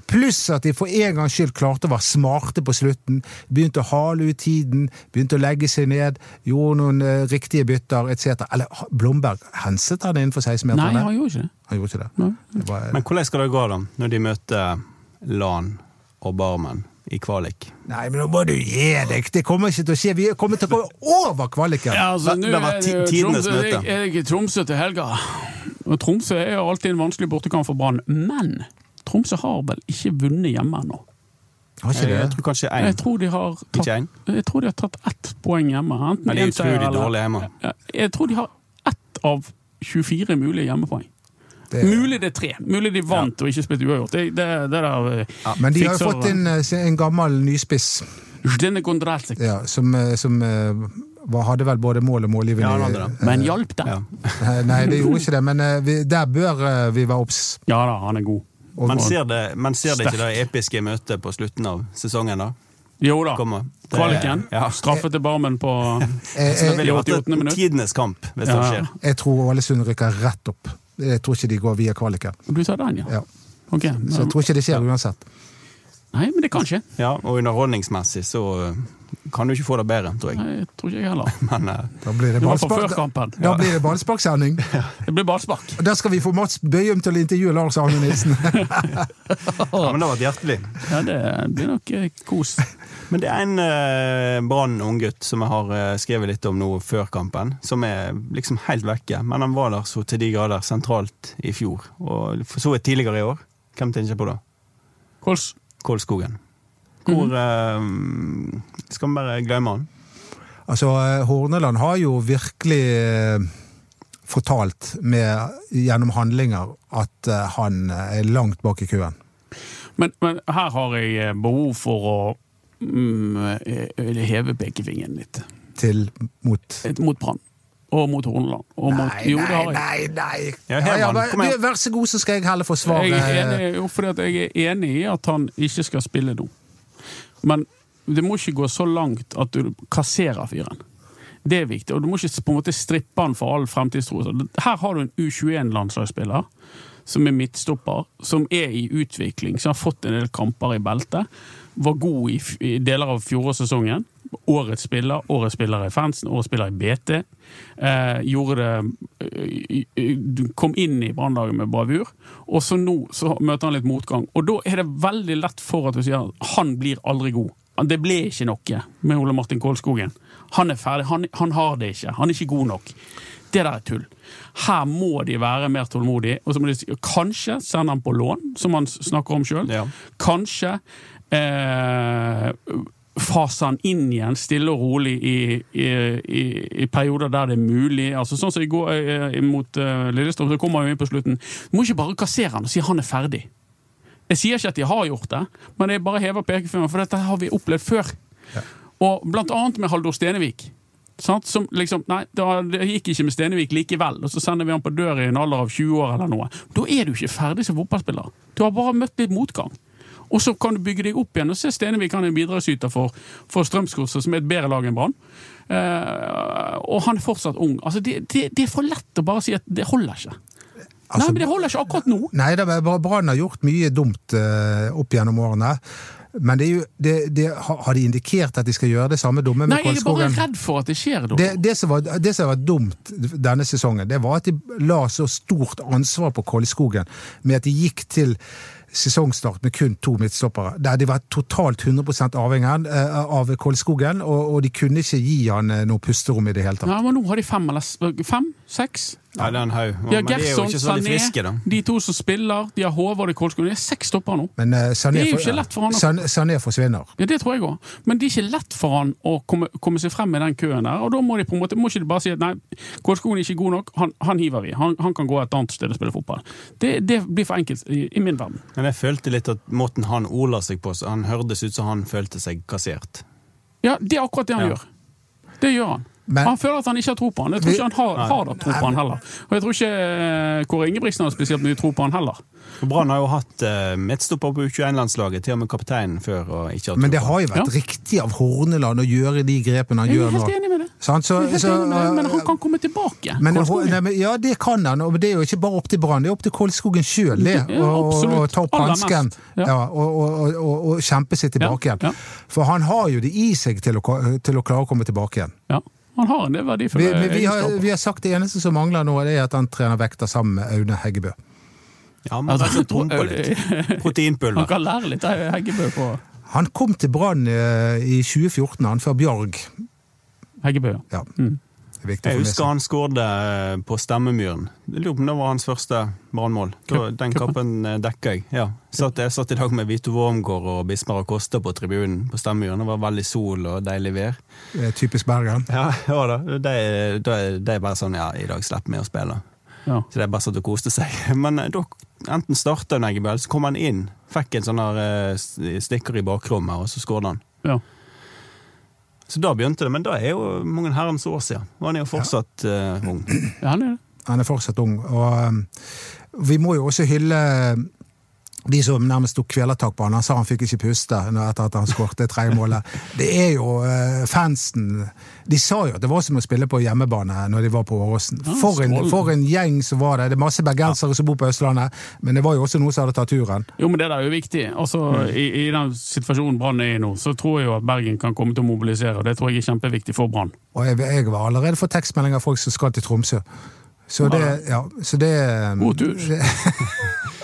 Pluss at de for en gangs skyld klarte å være smarte på slutten. Begynte å hale ut tiden, begynte å legge seg ned, gjorde noen uh, riktige bytter etc. Eller Blomberg henset han innenfor Nei, 16-meterne? han gjorde ikke det. Han gjorde ikke det. Nei. det var, Men hvordan skal det gå, da, når de møter Lan og Barmen i kvalik? Nei, men nå må du gi deg! Det kommer ikke til å skje. Vi kommer til å gå over kvaliken! Ja, altså, Det- det var tidenes møte. er det ikke Tromsø til helga. Og Tromsø er jo alltid en vanskelig bortekamp for Brann, men Tromsø har vel ikke vunnet hjemme ennå. Jeg det? tror kanskje Jeg én. tror de har Ikke tatt, jeg tror de har tatt ett poeng hjemme. Enten Men de er utrolig dårlige hjemme. Ja, Jeg tror de har ett av 24 mulige hjemmepoeng. Det Mulig det er tre. Mulig de vant og ikke spilte uavgjort. Det, det, det der ja, Men de har jo fått inn eh, en gammel nyspiss ja, som, eh, som eh, var, hadde vel både mål og målgivende Ja, han hadde det. Men hjalp det? Ja. Eh, Nei, det gjorde ikke det, men eh, vi, der bør eh, vi være obs. Ja da, han er god. Og- Men ser det, men ser det ikke det episke møtet på slutten av sesongen, da? Jo da. Kvaliken. Ja. Straffe til Barmen på Eh, Så det eh, vil jo 88. minutt. tidenes kamp, hvis det skjer. Jeg tror Ålesund rykker rett opp. Jeg tror ikke de går via kvaliker. Du tar den, ja? Ja. Ok. Så jeg tror ikke det skjer uansett. nei, men det kan skje. Ja, og underholdningsmessig så uh, kan du ikke få det bedre, tror jeg. Nei, jeg tror ikke jeg heller. Men uh, Da blir det ballspark. Da blir det ballsparksending. Det blir ballspark. Og Der skal vi få Mats Bøyum til å intervjue Lars Arne Nilsen. ja, men det har vært hjertelig. Ja, det blir nok eh, kos. Men det er en uh, Brann unggutt som jeg har eh, skrevet litt om nå før kampen, som er liksom helt vekke. Men han var der så til de grader sentralt i fjor, og for så vidt tidligere i år. Hvem tenker jeg på da? Kols. Kolskogen. Hvor eh, Skal vi bare glemme han? Altså, eh, Horneland har jo virkelig eh, fortalt med, gjennom handlinger at eh, han er langt bak i køen. Men, men her har jeg eh, behov for å mm, eh, heve pekefingeren litt. Til mot Et Mot Brann. Og mot Horneland. Og mot, Nei, jo, nei, nei, nei! Ja, Ja, ja, vær, så god, så skal jeg heller forsvare Jeg er enig, jo, fordi at jeg er enig i at han ikke skal spille nå. Men det må ikke gå så langt at du kasserer fyren. Det er viktig, og du må ikke på en måte strippe han for all fremtidstro. Her har du en U21-landslagsspiller som er midtstopper, som er i utvikling, som har fått en del kamper i beltet. Var god i, i deler av fjorårssesongen. Årets spiller, årets spiller i fansen, årets spiller i BT. Eh, gjorde det eh, Kom inn i brannlaget med bravur, og så nå så møter han litt motgang. Og da er det veldig lett for at du sier han blir aldri god. Det ble ikke noe med Ole Martin Kålskogen. Han er ferdig, han, han har det ikke. Han er ikke god nok. Det der er tull. Her må de være mer tålmodige. Og så må de kanskje sende han på lån, som han snakker om sjøl. Ja. Kanskje eh, fase han inn igjen, stille og rolig, i, i, i, i perioder der det er mulig. Altså Sånn som i går eh, mot eh, Lillestrøm, så kommer han jo inn på slutten. Du må ikke bare kassere han og si han er ferdig. Jeg sier ikke at de har gjort det, men jeg bare hever pekefingeren, for dette har vi opplevd før. Og blant annet med Haldor Stenevik. Sant? Som liksom, nei, det gikk ikke med Stenevik likevel, og så sender vi han på dør i en alder av 20 år eller noe. Da er du ikke ferdig som fotballspiller. Du har bare møtt litt motgang. Og så kan du bygge deg opp igjen og se Stenevik han er en bidragsyter for, for Strømsgodset, som er et bedre lag enn Brann. Eh, og han er fortsatt ung. Altså, det, det, det er for lett å bare si at det holder ikke. Altså, nei, men det holder ikke akkurat nå. Nei, det er bare- Brann har gjort mye dumt eh, opp gjennom årene. Men det er jo, det, det, har de indikert at de skal gjøre det samme dumme med Nei, jeg er bare redd for at det skjer da. Det, det, som var, det som var dumt denne sesongen, det var at de la så stort ansvar på Kolskogen med at de gikk til sesongstart med kun to midtstoppere. Der de var totalt 100 avhengig eh, av Kolskogen, og, og de kunne ikke gi han eh, noe pusterom i det hele tatt. Ja, men nå har de fem eller fem? Seks? Ja, det er en haug. De har de er jo Gerson, ikke så veldig Sané, friske, da. de to som spiller, de har Håvard i Kolskog. De er seks stopper nå. Men uh, Sané, Det er jo ikke lett for han å- Sané, Sané forsvinner. Ja, Det tror jeg òg. Men det er ikke lett for han å komme, komme seg frem med den køen der. Og da må de på en måte, må ikke de bare si at nei, Kolskogen er ikke god nok, han, han hiver vi. Han, han kan gå et annet sted og spille fotball. Det, det blir for enkelt i, i min verden. Men jeg følte litt at måten han ordla seg på, så han hørtes ut som han følte seg kassert. Ja, det er akkurat det han Ja. gjør. Det gjør han. Men- han føler at han ikke har tro på han. Jeg tror ikke han har, har da tro på han heller. Og jeg tror ikke eh, Kåre Ingebrigtsen har spesielt mye tro på han heller. Brann har jo hatt uh, midtstopper på U21-landslaget, til og med kapteinen før. og ikke Men det har jo vært Ja. riktig av Horneland å gjøre de grepene han Jeg gjør er helt enig med det. Sant? Så, Jeg så, enig med det, men han uh, kan komme tilbake. men, nei, men, ja, det kan han, og det er jo ikke bare opp til Brann, det er opp til Kolskogen sjøl, det. Ja, å- ta opp hansken. Ja. ja, og, og, og, og, og kjempe seg tilbake Ja, igjen. ja. For han har jo det i seg til å, til å klare å komme tilbake igjen. Ja, han har en del Vi, verdifulle vi, vi, har, vi har sagt det eneste som mangler nå, det er at han trener vekter sammen med Aune Heggebø. Ja, men Altså, altså, litt. Han kan lære litt av Heggebø på Han kom til Brann eh, i 2014, han før Bjørg. Heggebø. Ja. Mm. Det viktig Jeg husker han skårte eh, på Stemmemyren. Jeg lurer på om det var hans første brannmål. Den kappen kampen eh, dekka jeg. Ja. Satt, jeg satt i dag med Vito Wormgård og Bismar Acosta på tribunen på Stemmemyren. Det var veldig sol og deilig vær. Typisk Bergen. Ja, ja da. Det, er- det er bare sånn ja, i dag slipper vi å spille. Ja. Så det er bare sånn å koste seg. Men eh, da enten starta Neggebø, så kom han inn. Fikk en sånn stikker i bakrommet, og så skåret han. Ja. Så da begynte det, men da er jo mange herrens år siden. Og han er jo fortsatt eh, ung. ja, han er det. Han er fortsatt ung. Og um, vi må jo også hylle de som nærmest tok kvelertak på han. Han sa han fikk ikke puste etter at han skåret det tredje målet. Det er jo eh, fansen De sa jo at det var som å spille på hjemmebane når de var på Åråsen. For, for en gjeng som var det. Det er masse bergensere som bor på Østlandet, men det var jo også noen som hadde tatt turen. Jo, men det der er jo viktig. Altså, i, I den situasjonen Brann er i nå, så tror jeg jo at Bergen kan komme til å mobilisere. og Det tror jeg er kjempeviktig for Brann. Og jeg, jeg var allerede for tekstmeldinger av folk som skal til Tromsø. Så det, ja, så det God tur.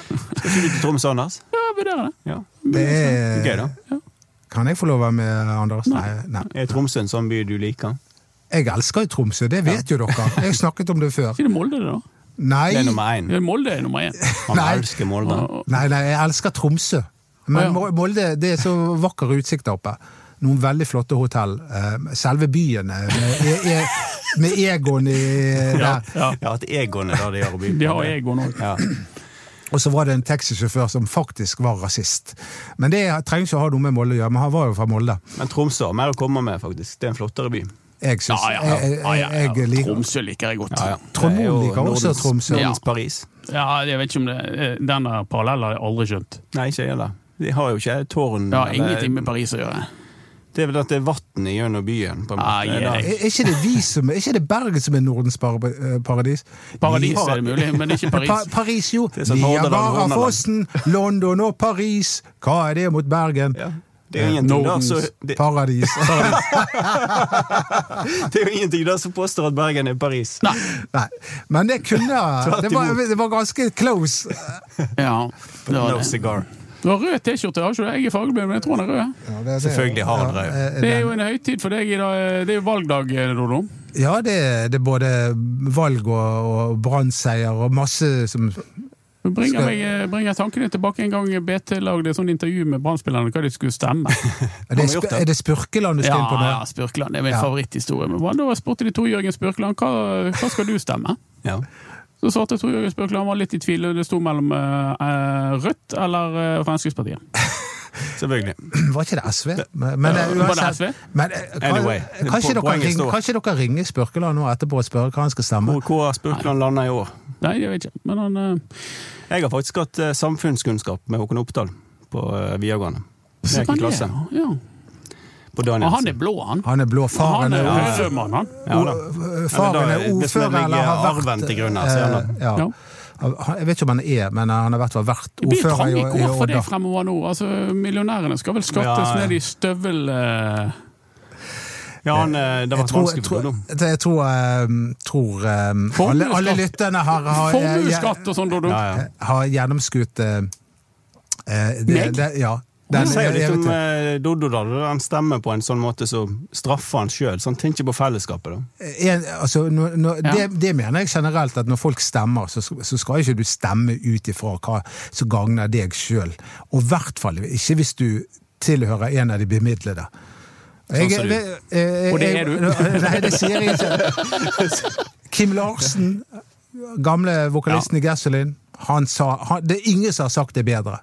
Skal ikke du til Tromsø, Anders? Ja, vurderer det. Ja. det er Gøy, da. Kan jeg få lov å være med, Anders? Nei. nei. Er Tromsø en sånn by du liker? Jeg elsker jo Tromsø, det vet jo dere. Jeg har snakket om det før. Ikke det Molde, da? Nei, Det er nummer én. Ja, Molde er nummer én. Han elsker Molde. nei, nei jeg elsker Tromsø. Men ja. Molde, det er så vakker utsikt der oppe. Noen veldig flotte hotell. Eh, Selve byen eh, med, e- e- med Egon i Ja, der. ja. Ja, at Egon er der de har å by på. De har Egon òg. Ja. Og så var det en taxisjåfør som faktisk var rasist. Men det trenger ikke å ha noe med Molde å gjøre, men han var jo fra Molde. Men Tromsø har mer å komme med, faktisk. Det er en flottere by. Jeg syns Ja, ja, ja. jeg, ja, ja, jeg, jeg liker Tromsø liker jeg godt. Ja, ja. Trond Det jo Moen liker også Nordens- Tromsø. Nordens Paris. Ja, jeg vet ikke om det eh, Den parallellen har jeg aldri skjønt. Nei, ikke jeg heller. De har jo ikke tårn Det har ingenting med Paris å gjøre. Det er vel at det er vann gjennom byen. på en Ah, yeah. Er Er ikke det vi som Er ikke det Bergen som er Nordens par- eh, paradis? Paradis er det mulig, men ikke Pa Paris. Paris, jo. er sånn. Niagarafossen, London og Paris. Hva er det mot Bergen? Ja. Det er jo ingenting da, Nordens så, det, Paradis. det er jo ingenting da som påstår at Bergen er Paris. Nei. Nei, men det kunne Det var, det var ganske close. Ja, No cigar. Du har rød T-skjorte, har ikke du? Jeg er fargeblind, men jeg tror han er rød. Ja, det- det- Selvfølgelig har han ja, rød. eh, Det er jo en høytid for deg i dag. Det er jo valgdag, eh, Dodo. Ja, det, det er både valg og, og brannseier og masse som bringer, meg, eh, bringer tankene tilbake en gang BT lagde et sånt intervju med Brann-spillerne hva de skulle stemme. Er det? er det Spurkeland du skal inn på nå? ja, Spurkeland. Det er min Ja. favoritthistorie. Men Da spurte de to Jørgen Spurkeland hva, hva skal du stemme. Ja. Så svarte Tor Jørgen han var litt i tvil. Det sto mellom eh, eh, Rødt eller eh, Fremskrittspartiet. Selvfølgelig. Var ikke det SV? Men, men, Ja, eh, var det SV? Men, eh, kan, Anyway, kanskje, dere poenget ring, står. kanskje dere ringer Spurkeland nå etterpå og spør hva han skal stemme? Hvor, hvor har Spurkland landa i år? Nei, jeg vet ikke. Men han uh... Jeg har faktisk hatt uh, samfunnskunnskap med Håkon Oppdal på uh, videregående. Er klasse. er, ja. På Og han er blå, han. Han er blå. Faren er er, han. Faren er ordfører eller har vært arven til grunn her, så er han eh, ja. Jeg vet ikke om han er, men han har vært ordfører i Odda. Det blir trange i, går kår for det fremover nå. Altså, Millionærene skal vel skattes Ja, ja. ned i støvel... eh, Ja, han, eh, det var et vært tror, vanskelig tror, jeg tror, eh, tror eh, alle, alle lytterne har, har, eh, Formuesskatt og sånn, Dodo. Ja, ja. har gjennomskutt eh, eh, det, Meg? det, ja. Det Den, sier jeg, litt jeg om eh, Doddo, da. Han stemmer på en sånn måte så straffer han sjøl. Så han tenker på fellesskapet. da. en, altså, når, når, Ja. det, det mener jeg generelt, at når folk stemmer, så, så skal ikke du stemme ut ifra hva som gagner deg sjøl. Og i hvert fall ikke hvis du tilhører en av de bemidlede. Sånn som du. jeg- jeg- Og det er du. Nei, det sier jeg ikke. Kim Larsen, gamle vokalisten i Gasoline, han sa han, Det er ingen som har sagt det bedre.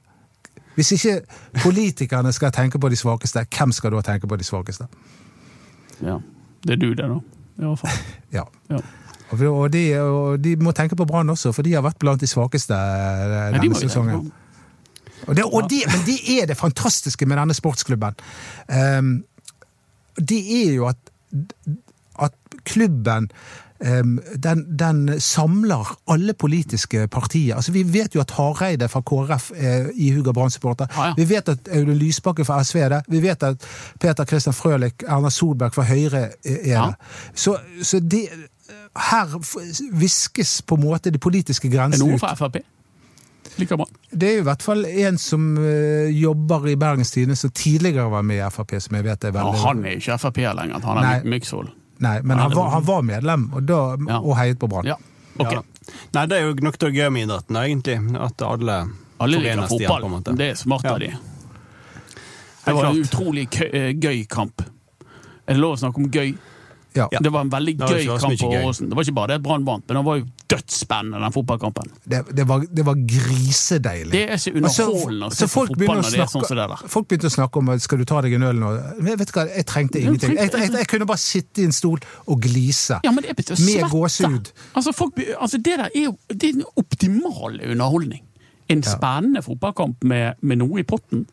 Hvis ikke politikerne skal tenke på de svakeste, hvem skal da tenke på de svakeste? Ja. Det er du, det, da. i hvert fall. Ja. Ja. Og, de, og de må tenke på Brann også, for de har vært blant de svakeste denne Nei, denne de sesongen. Og det, og de, men det er det fantastiske med denne sportsklubben. Um, det er jo at, at klubben ehm, den, den samler alle politiske partier. Altså, vi vet jo at Hareide fra KrF er ihuga Brann-supporter. Ah, ja. Vi vet at Audun Lysbakken fra SV er det. Vi vet at Peter Christian Frølich, Erna Solberg fra Høyre er Ja. det. Så, så det her viskes på en måte de politiske grensene det er noe fra Frp? Like. Det er i hvert fall en som eh, jobber i Bergens Tidende, som tidligere var med i Frp, som jeg vet er Ja, veldig han er ikke Frp lenger, han er Myksvold. Nei, men han var, han var medlem, og, da, Ja. og heiet på Brann. Ja, ok. Ja. Nei, det er jo nok til å gøy med idretten, egentlig. At alle, Alle liker forenes igjen, på en fotball. måte. Det er smart av Ja. de. Helt Det var en klart. utrolig kø- eh, gøy kamp. Er det lov å snakke om gøy? Ja. Det var en veldig gøy ikke kamp på. Åråsen. Det var ikke bare det at Brann vant, men det var jo dødsspennende, den fotballkampen. Det, det, var, det var grisedeilig. Det er så så- underholdende å se på folk fotball når det er sånn som det der. Folk begynte å snakke om skal du ta deg en øl nå. Men vet du hva, jeg trengte ingenting. Jeg, jeg, jeg kunne bare sitte i en stol og glise. Ja, men det er Med gåsehud. Altså, altså, det der er jo det er en optimal underholdning. En spennende fotballkamp med, med noe i potten.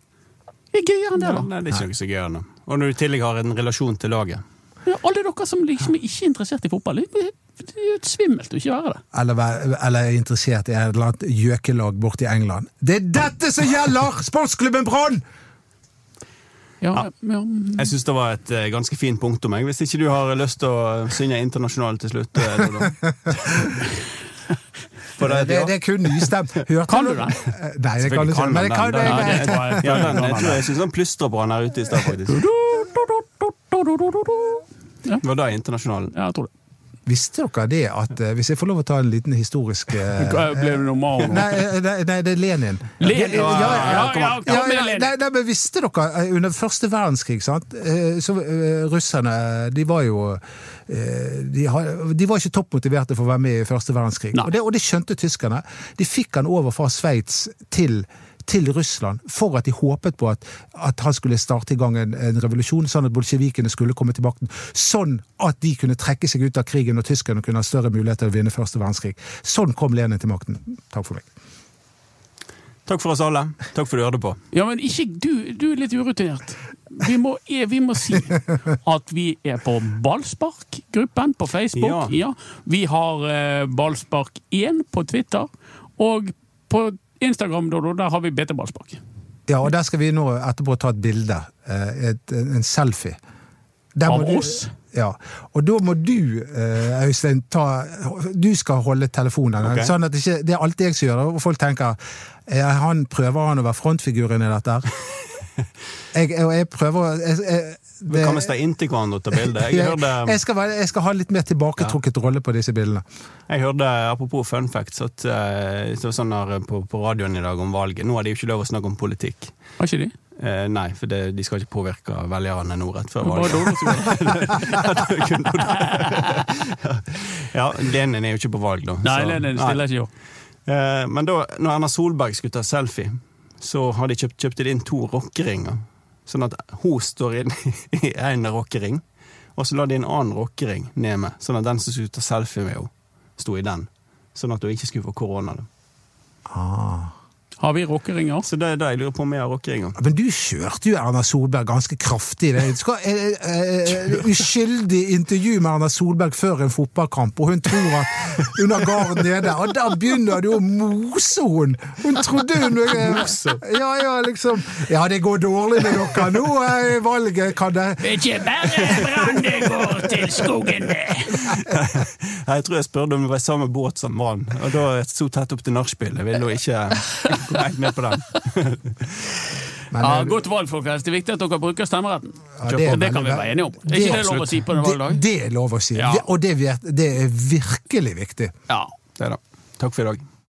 Det er gøyere enn det, Ja, da. nei, det er ikke noe så gøyere. Og når du i tillegg har en relasjon til laget. Alle dere som liksom ikke er interessert i fotball, det er er jo svimmelt å ikke være det. Eller, eller er interessert i et eller annet gjøkelag borte i England. Det er dette som gjelder! Sportsklubben Brann! Ja, ja. Jeg syns det var et eh, ganske fint punktum. Jeg. Hvis ikke du har lyst til å synge internasjonalt til slutt. eh, For det, Det, det er kun nystemt. Hørte Kan du den? Nei, det kan du ikke. Men det kan den. den, den, den, jeg. ja, den, jeg tror jeg syns han plystrer på han her ute i stad, faktisk. Var det internasjonalen? Ja, jeg tror det. Visste dere det at eh, Hvis jeg får lov å ta en liten historisk eh, Ble du normal nå? Nei, eh, nei, nei, det er Lenin. Lenin, Ja, ja, ja, ja, ja, kom Ja, ja, nei, nei, men Visste dere under første verdenskrig sant? så Russerne de var jo de, har, de var ikke toppmotiverte for å være med i første verdenskrig. Og det, og det skjønte tyskerne. De fikk han over fra Sveits til, til Russland for at de håpet på at, at han skulle starte i gang en, en revolusjon, sånn at bolsjevikene skulle komme til makten. Sånn at de kunne trekke seg ut av krigen og tyskerne kunne ha større mulighet til å vinne første verdenskrig. Sånn kom Lenin til makten. Takk for meg. Takk for oss alle. Takk for at du hørte på. Ja, men ikke du. Du er litt urutinert. Vi må, eh, vi må si at vi er på Ballspark-gruppen på Facebook. Ja. Ja. Vi har eh, Ballspark1 på Twitter. Og på Instagram da, da, der har vi BT Ballspark. Ja, og der skal vi nå etterpå ta et bilde. eh, Et, en selfie. Der må Av du- oss? Ja. Og da må du, eh, Øystein, ta Du skal holde telefonen. Okay. Sånn at det ikke, det er alltid jeg som gjør det, og folk tenker eh, han Prøver han å være frontfiguren i dette? Jeg, jeg prøver jeg, jeg, Vi kan vi stå inntil hverandre og ta bilde. Jeg jeg, jeg, skal, ha litt mer tilbaketrukket rolle på disse bildene. jeg hørte apropos fun facts, at eh, det var sånn her på, på radioen i dag om valget. Nå har de jo ikke lov å snakke om politikk. Har ikke de? Eh, nei, for det, de skal ikke påvirke velgerne nå rett før valget. Det. ja, Lenin er jo ikke på valg, da. Nei, så- Lenin nei. stiller ikke i år. Eh, men da når Erna Solberg skulle ta selfie, så har de kjøpt, kjøpt inn to rockeringer. Sånn at hun står inn i en rockering, og så la de en annen rockering ned med. Sånn at den som skulle ta selfie med henne, sto i den. Sånn at hun ikke skulle få korona. da. Har vi rockeringer? Så det er det jeg lurer på om vi har rockeringer. Men du kjørte jo Erna Solberg ganske kraftig. Det skal, eh, eh, uskyldig intervju med Erna Solberg før en fotballkamp, og hun tror at hun har garden nede. Og der begynner du å mose hun! Hun trodde hun Mose? Ja, ja, liksom Ja, det går dårlig med dere nå. er Valget kan det Ikke bare brann det går til skogen med! Jeg tror jeg spurte om det var i samme båt som mannen, og da så tett opp til nachspielet ville hun ikke helt med på den. Men, Ja, eh, godt valg, folkens. Det er viktig at dere bruker stemmeretten. Ja, det, det kan vi være enige om. Er ikke det lov å si på en det, valgdag? det er lov å si. Ja. Det- Og det, det er virkelig viktig. Ja. Det er det. Takk for i dag.